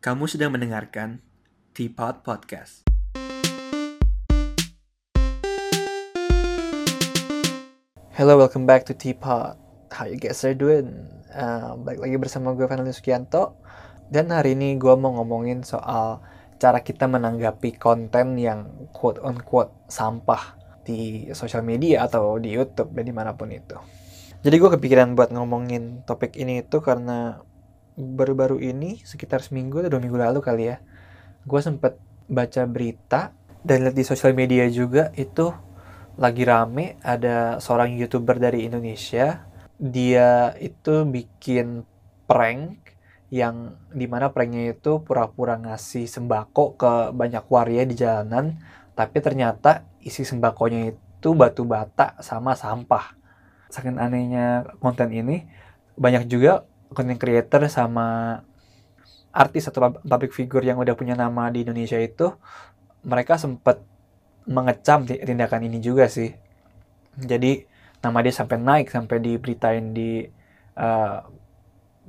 Kamu sedang mendengarkan Teapot Podcast. Hello, welcome back to Teapot. How you guys are doing? Uh, balik lagi bersama gue Fernando Sukianto. Dan hari ini gue mau ngomongin soal cara kita menanggapi konten yang quote on quote sampah di sosial media atau di YouTube dan di mana pun itu. Jadi gue kepikiran buat ngomongin topik ini itu karena baru-baru ini sekitar seminggu atau dua minggu lalu kali ya, gue sempet baca berita dan lihat di sosial media juga itu lagi rame ada seorang youtuber dari Indonesia. Dia itu bikin prank yang di mana pranknya itu pura-pura ngasih sembako ke banyak waria di jalanan tapi ternyata isi sembakonya itu batu bata sama sampah. Saking anehnya konten ini banyak juga content creator sama artis atau public figure yang udah punya nama di Indonesia itu mereka sempat mengecam tindakan ini juga sih. Jadi nama dia sampai naik sampai diberitain di uh,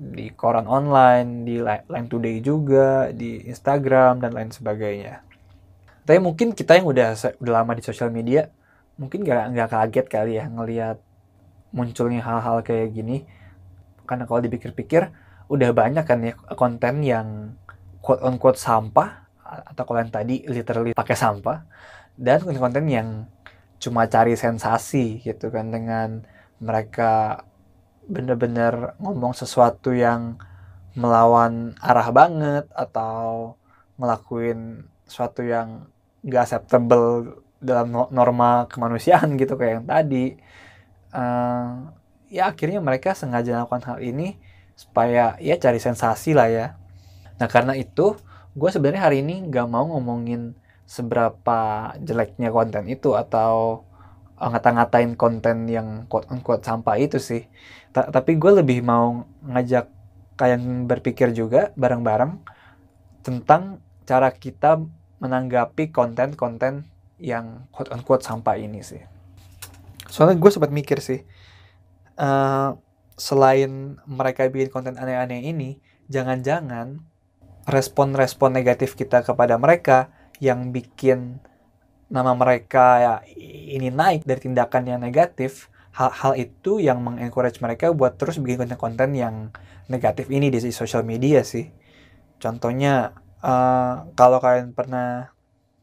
di koran online, di Line Today juga, di Instagram dan lain sebagainya. Tapi mungkin kita yang udah udah lama di sosial media mungkin gak nggak kaget kali ya ngelihat munculnya hal-hal kayak gini. Karena kalau dipikir-pikir udah banyak kan ya konten yang quote on quote sampah atau kalau yang tadi literally pakai sampah dan konten-konten yang cuma cari sensasi gitu kan dengan mereka bener-bener ngomong sesuatu yang melawan arah banget atau ngelakuin sesuatu yang gak acceptable dalam norma kemanusiaan gitu kayak yang tadi. Uh, ya akhirnya mereka sengaja melakukan hal ini supaya ya cari sensasi lah ya nah karena itu gue sebenarnya hari ini gak mau ngomongin seberapa jeleknya konten itu atau eh, ngata-ngatain konten yang quote unquote sampah itu sih. Ta tapi gue lebih mau ngajak kalian berpikir juga bareng-bareng tentang cara kita menanggapi konten-konten yang quote unquote sampah ini sih. Soalnya gue sempat mikir sih, uh, selain mereka bikin konten aneh-aneh ini, jangan-jangan respon-respon negatif kita kepada mereka yang bikin nama mereka ya ini naik dari tindakan yang negatif hal-hal itu yang mengencourage mereka buat terus bikin konten-konten yang negatif ini di sosial media sih. Contohnya uh, kalau kalian pernah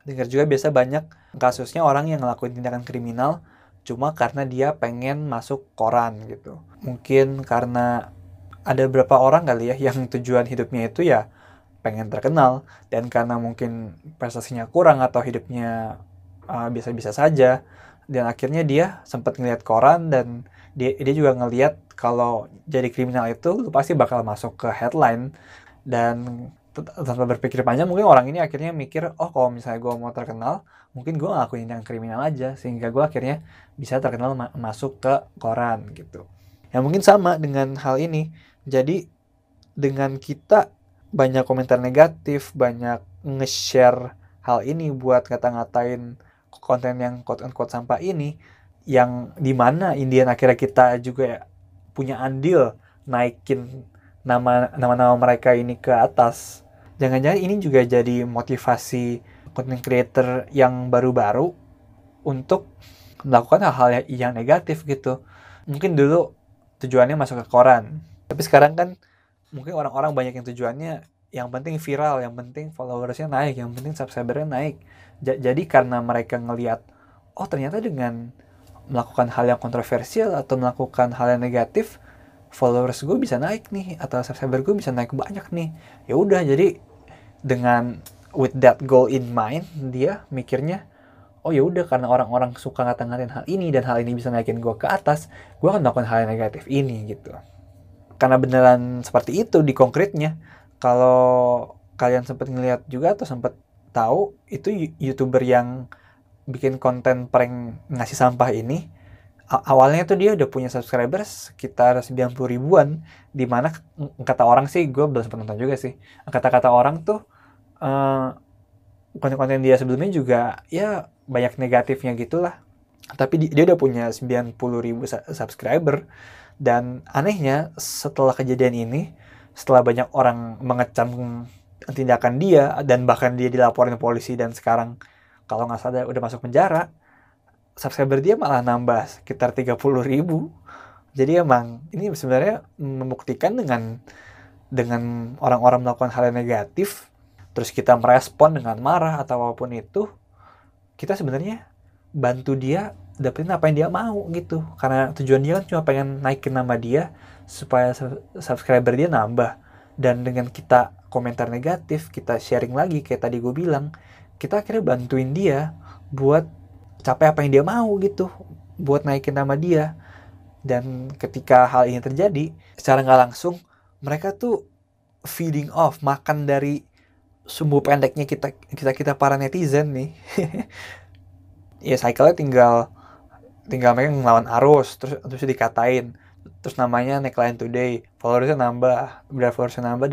dengar juga biasa banyak kasusnya orang yang ngelakuin tindakan kriminal cuma karena dia pengen masuk koran gitu. Mungkin karena ada beberapa orang kali ya yang tujuan hidupnya itu ya pengen terkenal. Dan karena mungkin prestasinya kurang atau hidupnya uh, biasa-biasa uh, saja. Dan akhirnya dia sempat ngeliat koran dan dia, dia juga ngeliat kalau jadi kriminal itu lu pasti bakal masuk ke headline. Dan tanpa berpikir panjang mungkin orang ini akhirnya mikir oh kalau misalnya gue mau terkenal mungkin gue ngelakuin yang kriminal aja sehingga gue akhirnya bisa terkenal ma masuk ke koran gitu ya mungkin sama dengan hal ini jadi dengan kita banyak komentar negatif, banyak nge-share hal ini buat ngata-ngatain konten yang quote-unquote sampah ini, yang di mana Indian akhirnya kita juga punya andil naikin nama nama-nama mereka ini ke atas. Jangan-jangan ini juga jadi motivasi content creator yang baru-baru untuk melakukan hal-hal yang negatif gitu. Mungkin dulu tujuannya masuk ke koran, tapi sekarang kan mungkin orang-orang banyak yang tujuannya yang penting viral, yang penting followersnya naik, yang penting subscribernya naik. Jadi karena mereka ngelihat, oh ternyata dengan melakukan hal yang kontroversial atau melakukan hal yang negatif, followers gue bisa naik nih atau subscriber gue bisa naik banyak nih. Ya udah, jadi dengan with that goal in mind, dia mikirnya, oh ya udah karena orang-orang suka ngata-ngatain hal ini dan hal ini bisa naikin gue ke atas, gue akan melakukan hal yang negatif ini gitu. Karena beneran seperti itu di konkretnya. Kalau kalian sempat ngeliat juga atau sempat tahu itu youtuber yang bikin konten prank ngasih sampah ini awalnya tuh dia udah punya subscribers sekitar 90 ribuan di mana kata orang sih gue belum sempat nonton juga sih kata-kata orang tuh eh, konten-konten dia sebelumnya juga ya banyak negatifnya gitulah. Tapi dia udah punya 90 ribu subscriber. Dan anehnya setelah kejadian ini, setelah banyak orang mengecam tindakan dia dan bahkan dia dilaporin polisi dan sekarang kalau nggak salah udah masuk penjara subscriber dia malah nambah sekitar 30 ribu. Jadi emang ini sebenarnya membuktikan dengan dengan orang-orang melakukan hal yang negatif terus kita merespon dengan marah atau apa pun itu kita sebenarnya bantu dia dapetin apa yang dia mau gitu. Karena tujuan dia kan cuma pengen naikin nama dia supaya subscriber dia nambah. Dan dengan kita komentar negatif kita sharing lagi kayak tadi gue bilang kita akhirnya bantuin dia buat capai apa yang dia mau gitu buat naikin nama dia. Dan ketika hal ini terjadi secara nggak langsung mereka tuh feeding off makan dari sumbu pendeknya kita kita kita para netizen nih. Ya cycle-nya tinggal tinggal mereka ngelawan arus terus terus dikatain. Terus namanya Neckline Today followersnya nambah udah followersnya nambah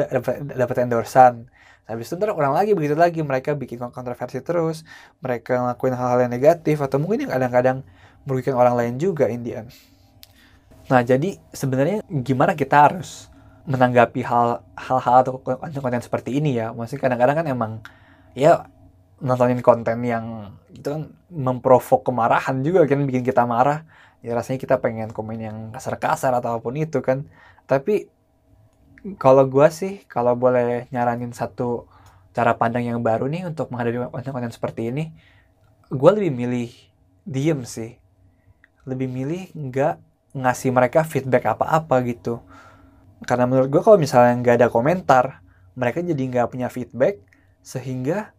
dapat endorsan habis itu ntar orang lagi begitu lagi mereka bikin kontroversi terus mereka ngelakuin hal-hal yang negatif atau mungkin kadang-kadang merugikan orang lain juga Indian nah jadi sebenarnya gimana kita harus menanggapi hal hal-hal atau konten-konten seperti ini ya. Maksudnya kadang-kadang kan emang ya nontonin konten yang itu kan memprovok kemarahan juga kan bikin kita marah. Ya rasanya kita pengen komen yang kasar-kasar atau apa pun itu kan. Tapi kalau gue sih kalau boleh nyaranin satu cara pandang yang baru nih untuk menghadapi konten-konten seperti ini gue lebih milih diem sih. Lebih milih nggak ngasih mereka feedback apa-apa gitu karena menurut gue kalau misalnya nggak ada komentar mereka jadi nggak punya feedback sehingga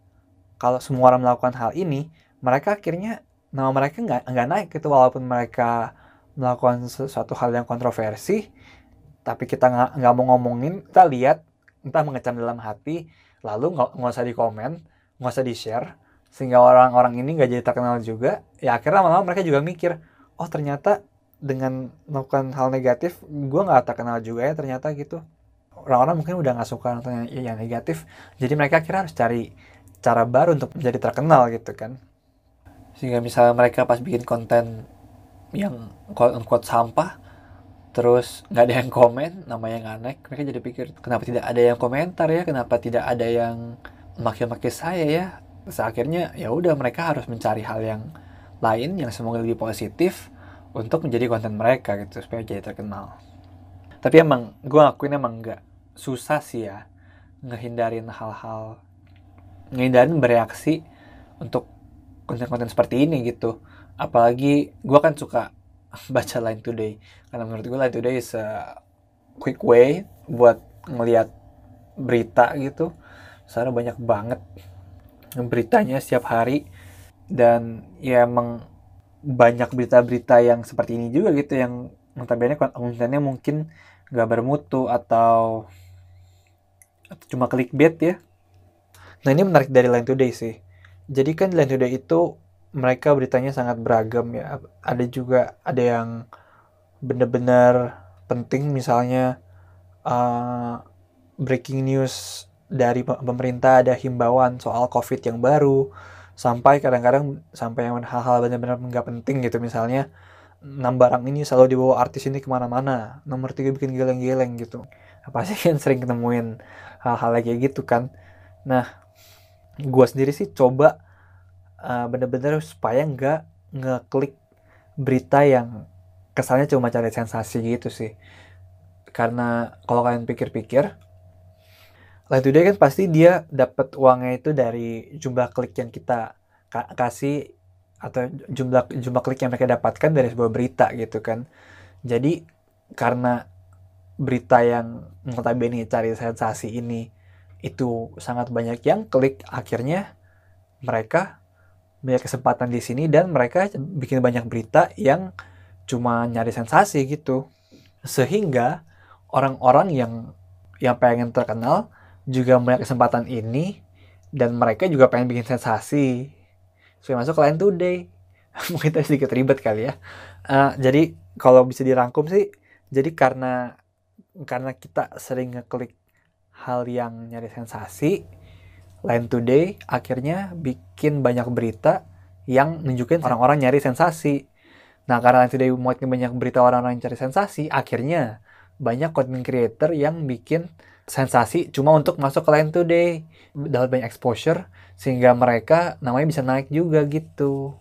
kalau semua orang melakukan hal ini mereka akhirnya nama mereka nggak nggak naik gitu. Walaupun mereka melakukan sesuatu hal yang kontroversi tapi kita nggak mau ngomongin kita lihat entah mengecam dalam hati lalu nggak usah di komen nggak usah di share sehingga orang-orang ini nggak jadi terkenal juga ya akhirnya lama-lama mereka juga mikir oh ternyata dengan melakukan hal negatif gue nggak terkenal juga ya ternyata gitu. Orang-orang mungkin udah nggak suka nonton yang, yang negatif jadi mereka kira harus cari cara baru untuk menjadi terkenal gitu kan. Sehingga misalnya mereka pas bikin konten yang quote unquote sampah terus nggak ada yang komen namanya nggak naik mereka jadi pikir kenapa tidak ada yang komentar ya? Kenapa tidak ada yang maki-maki saya ya? Terus akhirnya ya udah mereka harus mencari hal yang lain yang semoga lebih positif untuk menjadi konten mereka gitu supaya jadi terkenal. Tapi emang gue ngakuin emang nggak susah sih ya ngehindarin hal-hal ngehindarin bereaksi untuk konten-konten seperti ini gitu. Apalagi gue kan suka baca Line Today. Karena menurut gue Line Today is a quick way buat ngelihat berita gitu. Soalnya banyak banget beritanya setiap hari. Dan ya emang banyak berita-berita yang seperti ini juga gitu yang notabene kontennya mungkin gak bermutu atau, atau cuma clickbait ya. Nah ini menarik dari Line Today sih. Jadi kan Line Today itu mereka beritanya sangat beragam ya. Ada juga ada yang benar-benar penting misalnya uh, breaking news dari pemerintah ada himbauan soal COVID yang baru sampai kadang-kadang sampai yang hal-hal benar-benar nggak penting gitu. Misalnya enam barang ini selalu dibawa artis ini ke mana-mana. Nomor tiga bikin geleng-geleng gitu. Apa sih kan sering ketemuin hal-hal kayak gitu kan? Nah gue sendiri sih coba uh, bener-bener supaya nggak ngeklik berita yang kesannya cuma cari sensasi gitu sih. Karena kalau kalian pikir-pikir Line Today kan pasti dia dapat uangnya itu dari jumlah klik yang kita ka kasih atau jumlah jumlah klik yang mereka dapatkan dari sebuah berita gitu kan. Jadi karena berita yang notabene cari sensasi ini itu sangat banyak yang klik akhirnya mereka banyak kesempatan di sini dan mereka bikin banyak berita yang cuma nyari sensasi gitu. Sehingga orang-orang yang yang pengen terkenal juga banyak kesempatan ini dan mereka juga pengen bikin sensasi. Supaya masuk Line Today. Mungkin tadi sedikit ribet kali ya. Uh, jadi kalau bisa dirangkum sih jadi karena karena kita sering ngeklik hal yang nyari sensasi, Line Today akhirnya bikin banyak berita yang nunjukin orang-orang nyari sensasi. Nah, karena Line Today mau banyak berita orang-orang yang cari sensasi, akhirnya banyak content creator yang bikin sensasi cuma untuk masuk ke Line Today dapat banyak exposure sehingga mereka namanya bisa naik juga gitu.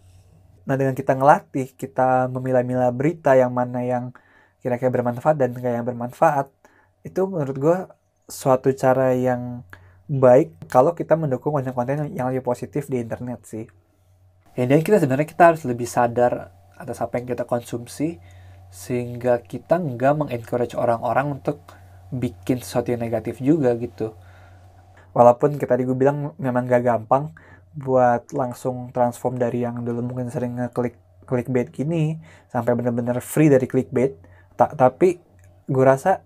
Nah dengan kita ngelatih, kita memilah-milah berita yang mana yang kira-kira bermanfaat dan kayak yang bermanfaat, itu menurut gue suatu cara yang baik kalau kita mendukung konten-konten yang lebih positif di internet sih. Ya, dan kita sebenarnya kita harus lebih sadar atas apa yang kita konsumsi sehingga kita nggak mengencourage orang-orang untuk bikin sesuatu yang negatif juga gitu. Walaupun kita tadi gue bilang memang gak gampang buat langsung transform dari yang dulu mungkin sering ngeklik clickbait gini sampai bener-bener free dari clickbait. Ta tapi gue rasa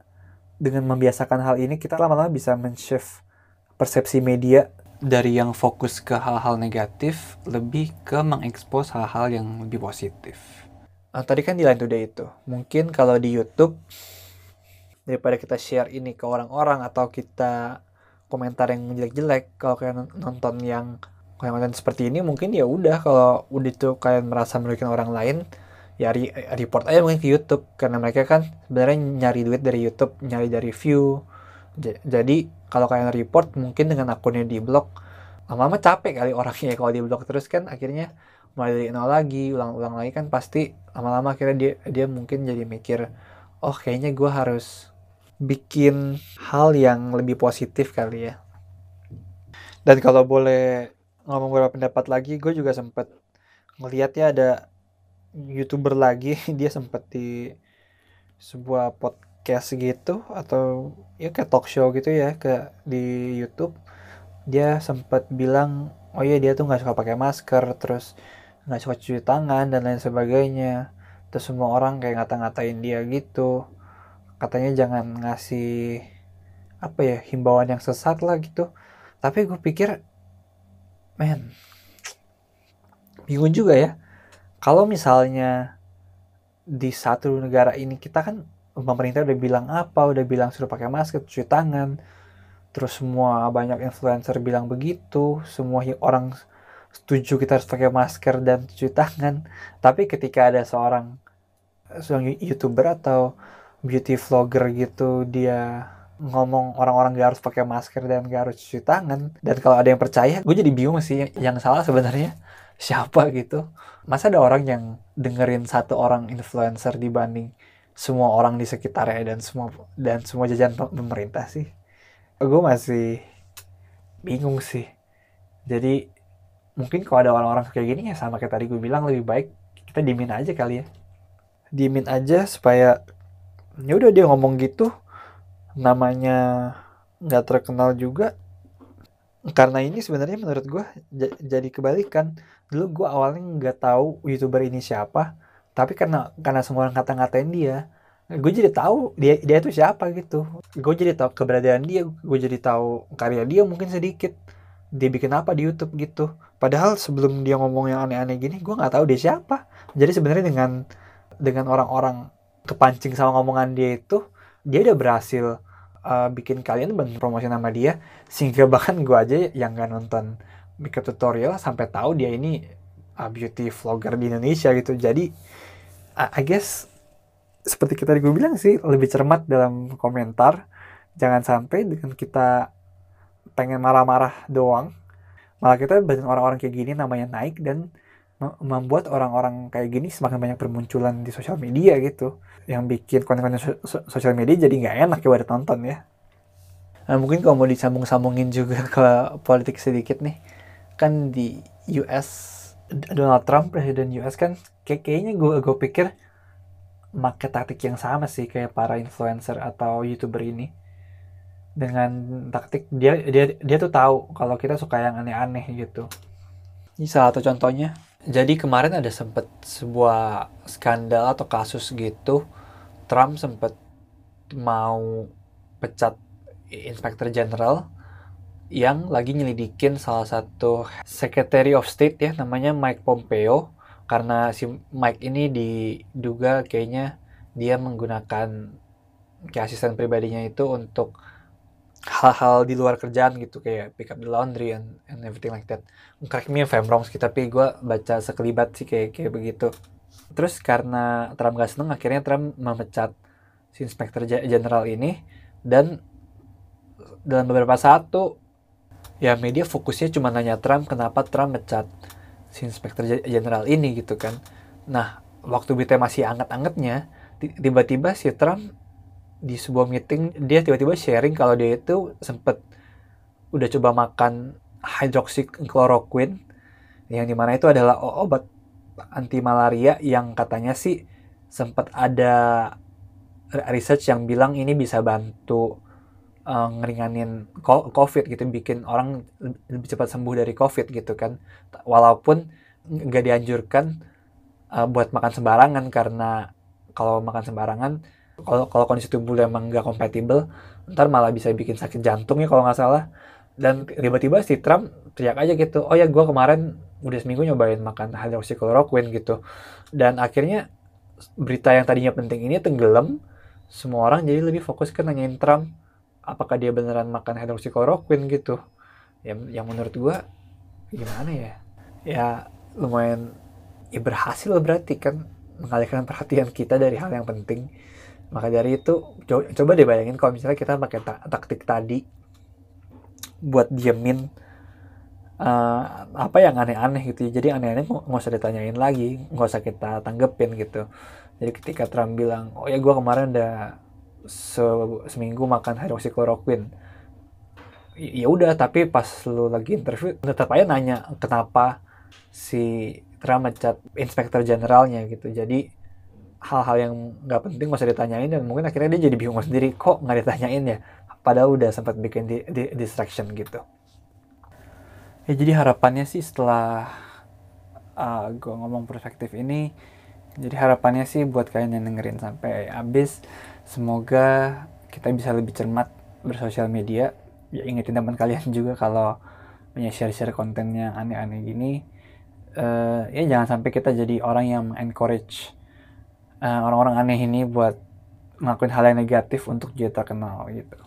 dengan membiasakan hal ini kita lama-lama bisa men-shift persepsi media dari yang fokus ke hal-hal negatif lebih ke mengekspos hal-hal yang lebih positif. Nah, tadi kan di Line Today itu, mungkin kalau di YouTube daripada kita share ini ke orang-orang atau kita komentar yang jelek-jelek. Kalau kalian nonton yang konten seperti ini mungkin ya udah. Kalau udah itu kalian merasa merugikan orang lain ya re report aja mungkin ke YouTube. Karena mereka kan sebenarnya nyari duit dari YouTube nyari dari view. Jadi kalau kalian report mungkin dengan akunnya di blok lama-lama capek kali orangnya. Kalau di blok terus kan akhirnya mulai dari nol lagi ulang-ulang lagi kan pasti lama-lama akhirnya dia dia mungkin jadi mikir oh kayaknya gue harus bikin hal yang lebih positif kali ya. Dan kalau boleh ngomong beberapa pendapat lagi, gue juga sempet ngeliat ya ada youtuber lagi dia sempet di sebuah podcast gitu atau ya kayak talk show gitu ya ke di YouTube. Dia sempat bilang oh iya dia tuh nggak suka pakai masker terus nggak suka cuci tangan dan lain sebagainya. Terus semua orang kayak ngata-ngatain dia gitu katanya jangan ngasih apa ya himbauan yang sesat lah gitu. Tapi gue pikir men bingung juga ya. Kalau misalnya di satu negara ini kita kan pemerintah udah bilang apa udah bilang suruh pakai masker cuci tangan terus semua banyak influencer bilang begitu semua orang setuju kita harus pakai masker dan cuci tangan. Tapi ketika ada seorang seorang youtuber atau beauty vlogger gitu dia ngomong orang-orang gak harus pakai masker dan gak harus cuci tangan. Dan kalau ada yang percaya gue jadi bingung sih yang salah sebenarnya siapa gitu. Masa ada orang yang dengerin satu orang influencer dibanding semua orang di sekitarnya dan semua dan semua jajan pemerintah sih? Gue masih bingung sih. Jadi mungkin kalau ada orang-orang kayak gini ya sama kayak tadi gue bilang lebih baik kita dimin aja kali ya. Dimin aja supaya ya udah dia ngomong gitu. Namanya nggak terkenal juga. Karena ini sebenarnya menurut gue jadi kebalikan. Dulu gue awalnya nggak tahu youtuber ini siapa. Tapi karena karena semua orang kata-ngatain dia gue jadi tahu dia dia itu siapa gitu. Gue jadi tahu keberadaan dia gue jadi tahu karya dia mungkin sedikit. Dia bikin apa di YouTube gitu. Padahal sebelum dia ngomong yang aneh-aneh gini gue nggak tahu dia siapa. Jadi sebenarnya dengan dengan orang-orang kepancing sama ngomongan dia itu dia udah berhasil uh, bikin kalian bantu promosi nama dia. Sehingga bahkan gue aja yang gak nonton make tutorial sampai tahu dia ini uh, beauty vlogger di Indonesia gitu. Jadi uh, I guess seperti kita gue bilang sih lebih cermat dalam komentar. Jangan sampai dengan kita pengen marah-marah doang malah kita banyak orang-orang kayak gini namanya naik dan membuat orang-orang kayak gini semakin banyak bermunculan di sosial media gitu. Yang bikin konten-konten sosial media jadi nggak enak ya buat tonton ya. Nah, mungkin kalau mau disambung-sambungin juga ke politik sedikit nih. Kan di US Donald Trump presiden US kan kayak kayaknya gue gue pikir make taktik yang sama sih kayak para influencer atau youtuber ini. Dengan taktik dia dia dia tuh tahu kalau kita suka yang aneh-aneh gitu. Ini salah satu contohnya jadi kemarin ada sempat sebuah skandal atau kasus gitu, Trump sempat mau pecat Inspektur General yang lagi nyelidikin salah satu Secretary of State ya namanya Mike Pompeo. Karena si Mike ini diduga kayaknya dia menggunakan kayak asisten pribadinya itu untuk hal-hal di luar kerjaan gitu kayak pick up the laundry and, and everything like that. Correct me if I'm wrong sih tapi gue baca sekelibat sih kayak kayak begitu. Terus karena Trump gak seneng akhirnya Trump memecat si inspektur general ini. Dan dalam beberapa saat tuh ya media fokusnya cuma nanya Trump kenapa Trump mecat si inspektur jenderal ini gitu kan. Nah waktu berita masih anget-angetnya tiba-tiba si Trump di sebuah meeting dia tiba-tiba sharing kalau dia itu sempet udah coba makan hydroxychloroquine yang di mana itu adalah obat anti malaria yang katanya sih sempat ada research yang bilang ini bisa bantu uh, ngeringanin COVID gitu, bikin orang lebih cepat sembuh dari COVID gitu kan. Walaupun nggak dianjurkan uh, buat makan sembarangan karena kalau makan sembarangan, kalau kalau kondisi tubuh emang nggak kompatibel, ntar malah bisa bikin sakit jantung ya kalau nggak salah. Dan tiba-tiba si Trump teriak aja gitu, oh ya gue kemarin udah seminggu nyobain makan hydroxychloroquine gitu. Dan akhirnya berita yang tadinya penting ini tenggelam semua orang jadi lebih fokus ke nanyain Trump apakah dia beneran makan hydroxychloroquine gitu yang yang menurut gua gimana ya ya lumayan ya berhasil berarti kan mengalihkan perhatian kita dari hal yang penting maka dari itu coba, deh bayangin kalau misalnya kita pakai ta taktik tadi buat diemin uh, apa yang aneh-aneh gitu ya. jadi aneh-aneh nggak usah ditanyain lagi nggak usah kita tanggepin gitu. Jadi ketika Trump bilang oh ya gue kemarin udah se seminggu makan hydroxychloroquine. Ya udah tapi pas lu lagi interview tetap aja nanya kenapa si Trump mecat inspektur generalnya gitu. Jadi hal-hal yang nggak penting masa ditanyain dan mungkin akhirnya dia jadi bingung sendiri kok nggak ditanyain ya? Padahal udah sempat bikin di, di, distraction gitu. Ya jadi harapannya sih setelah uh, gue ngomong perspektif ini jadi harapannya sih buat kalian yang dengerin sampai habis semoga kita bisa lebih cermat bersosial media. Ya ingetin teman kalian juga kalau punya share-share konten yang aneh-aneh gini. Uh, ya jangan sampai kita jadi orang yang encourage uh, orang-orang aneh ini buat ngelakuin hal yang negatif untuk dia terkenal gitu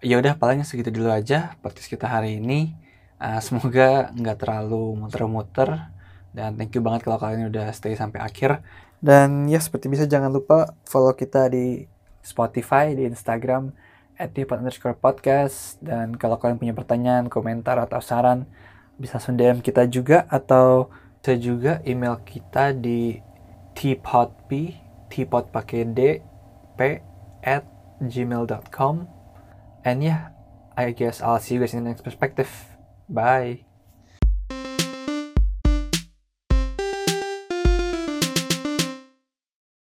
ya udah palingnya segitu dulu aja podcast kita hari ini Uh, semoga nggak terlalu muter-muter dan thank you banget kalau kalian udah stay sampai akhir. Dan ya seperti bisa jangan lupa follow kita di Spotify, di Instagram, at underscore podcast. Dan kalau kalian punya pertanyaan, komentar, atau saran, bisa langsung DM kita juga. Atau bisa juga email kita di tpotp, tpot pakai D, P, at gmail.com. And yeah, I guess I'll see you guys in the next perspective. Bye.